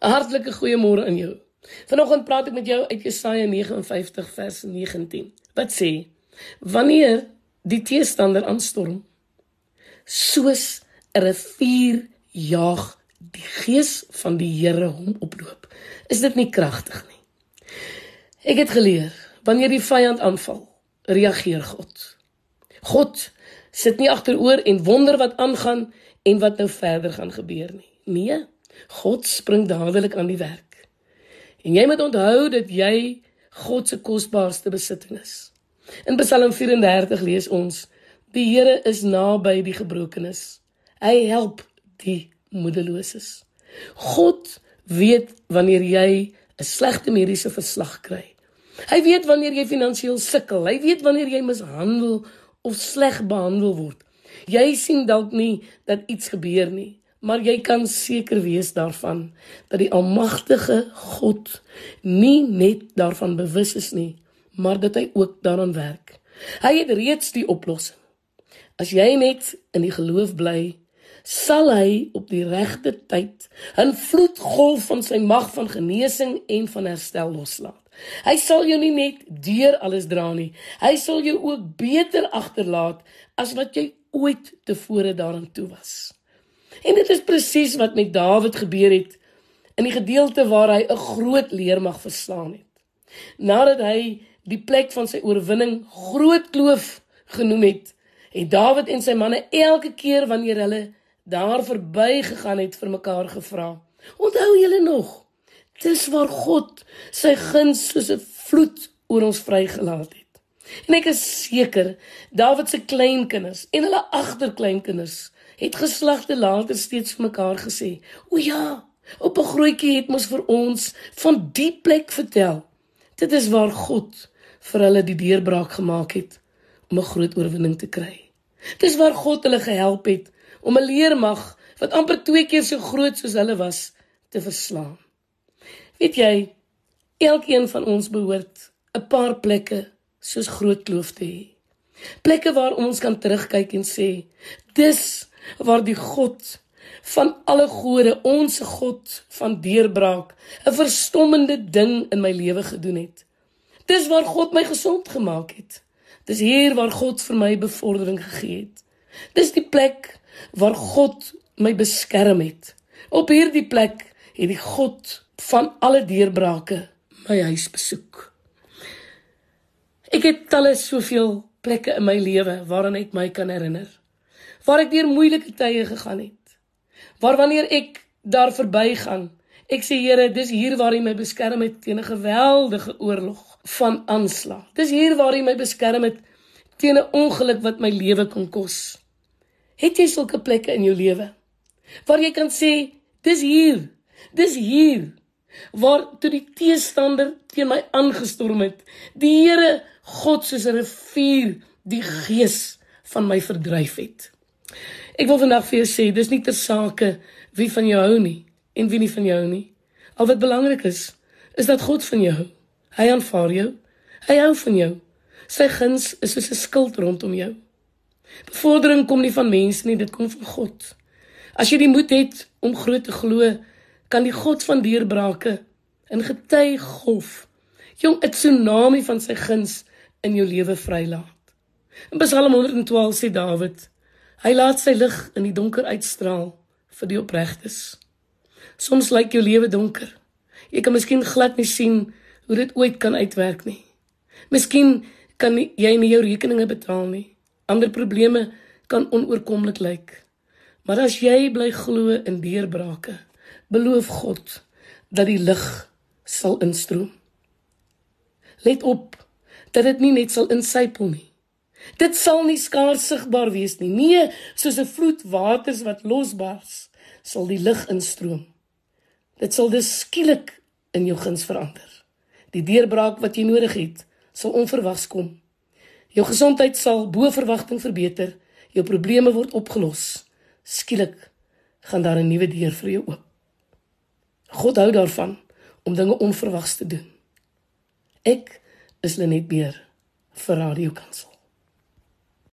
'n Hartlike goeiemôre aan jou. Vanoggend praat ek met jou uit Jesaja 59 vers 19. Wat sê? Wanneer die teestander aanstorm, soos 'n rivier jaag die gees van die Here hom oploop. Is dit nie kragtig nie? Ek het geleer, wanneer die vyand aanval, reageer God. God sit nie agteroor en wonder wat aangaan en wat nou verder gaan gebeur nie. Nee, God spring dadelik aan die werk. En jy moet onthou dat jy God se kosbaarste besitting is. In Psalm 34 lees ons: Die Here is naby die gebrokenes. Hy help die moedeloses. God weet wanneer jy 'n slegte mediese verslag kry. Hy weet wanneer jy finansiëel sukkel. Hy weet wanneer jy mishandel of sleg behandel word. Jy sien dalk nie dat iets gebeur nie, maar jy kan seker wees daarvan dat die almagtige God nie net daarvan bewus is nie, maar dat hy ook daaraan werk. Hy het reeds die oplossing. As jy net in die geloof bly, sal hy op die regte tyd 'n vloedgolf van sy mag van genesing en van herstel loslaat. Hy sal jou nie net deur alles dra nie, hy sal jou ook beter agterlaat as wat jy ooit tevore daaraan toe was. En dit is presies wat met Dawid gebeur het in die gedeelte waar hy 'n groot leermag verslaan het. Nadat hy die plek van sy oorwinning Groot Kloof genoem het, het Dawid en sy manne elke keer wanneer hulle daar verby gegaan het vir mekaar gevra: "Onthou julle nog? Dis waar God sy guns soos 'n vloed oor ons vrygelaat het." En ek is seker Dawid se kleinkinders en hulle agterkleinkinders het geslagte later steeds vir mekaar gesê: "O ja, op 'n grootjie het mos vir ons van die plek vertel. Dit is waar God vir hulle die deurbraak gemaak het om 'n groot oorwinning te kry. Dis waar God hulle gehelp het om 'n leermag wat amper twee keer so groot soos hulle was te verslaan. Weet jy, elkeen van ons behoort 'n paar plekke soos groot kloof te hê. Plekke waar ons kan terugkyk en sê, dis waar die God van alle gode, ons God van deurbraak, 'n verstommende ding in my lewe gedoen het. Dis waar God my gesond gemaak het. Dis hier waar God vir my bevordering gegee het. Dis die plek waar God my beskerm het. Op hierdie plek het die God van alle deurbrake my huis besoek. Ek het talle soveel plekke in my lewe waaraan ek my kan herinner waar ek deur moeilike tye gegaan het. Waar wanneer ek daar verbygaan, ek sê Here, dis hier waar U my beskerm het teen 'n geweldige oorlog van aanslag. Dis hier waar U my beskerm het teen 'n ongeluk wat my lewe kon kos. Het jy sulke plekke in jou lewe waar jy kan sê, dis hier. Dis hier waar toe die teestander teen my aangestorm het, die Here God soos 'n rivier die gees van my verdryf het. Ek wil vandag vir jou sê, dis nie ter sake wie van jou hou nie en wie nie van jou nie. Al wat belangrik is, is dat God van jou hou. Hy aanvaar jou. Hy hou van jou. Sy guns is soos 'n skild rondom jou. Bevordering kom nie van mense nie, dit kom van God. As jy die moed het om groot te glo, kan die God van deurbrake in getuig golf jong 'n tsunami van sy guns in jou lewe vrylaat. In Psalm 112 sê Dawid: Hy laat sy lig in die donker uitstraal vir die opregtes. Soms lyk jou lewe donker. Jy kan miskien glad nie sien hoe dit ooit kan uitwerk nie. Miskien kan nie, jy nie jou rekeninge betaal nie. Ander probleme kan onoorkomlik lyk. Maar as jy bly glo in deurbrake, beloof God dat die lig sal instroom. Let op dat dit nie net sal insypel nie. Dit sal nie skaars sigbaar wees nie. Nee, soos 'n vloed waters wat losbars, sal die lig instroom. Dit sal dus skielik in jou guns verander. Die deurbraak wat jy nodig het, sal onverwags kom. Jou gesondheid sal bo verwagting verbeter, jou probleme word opgelos. Skielik gaan daar 'n nuwe deur vir jou oop. God hou daarvan om dinge onverwags te doen. Ek is Lenet Beer vir Radio Kansel.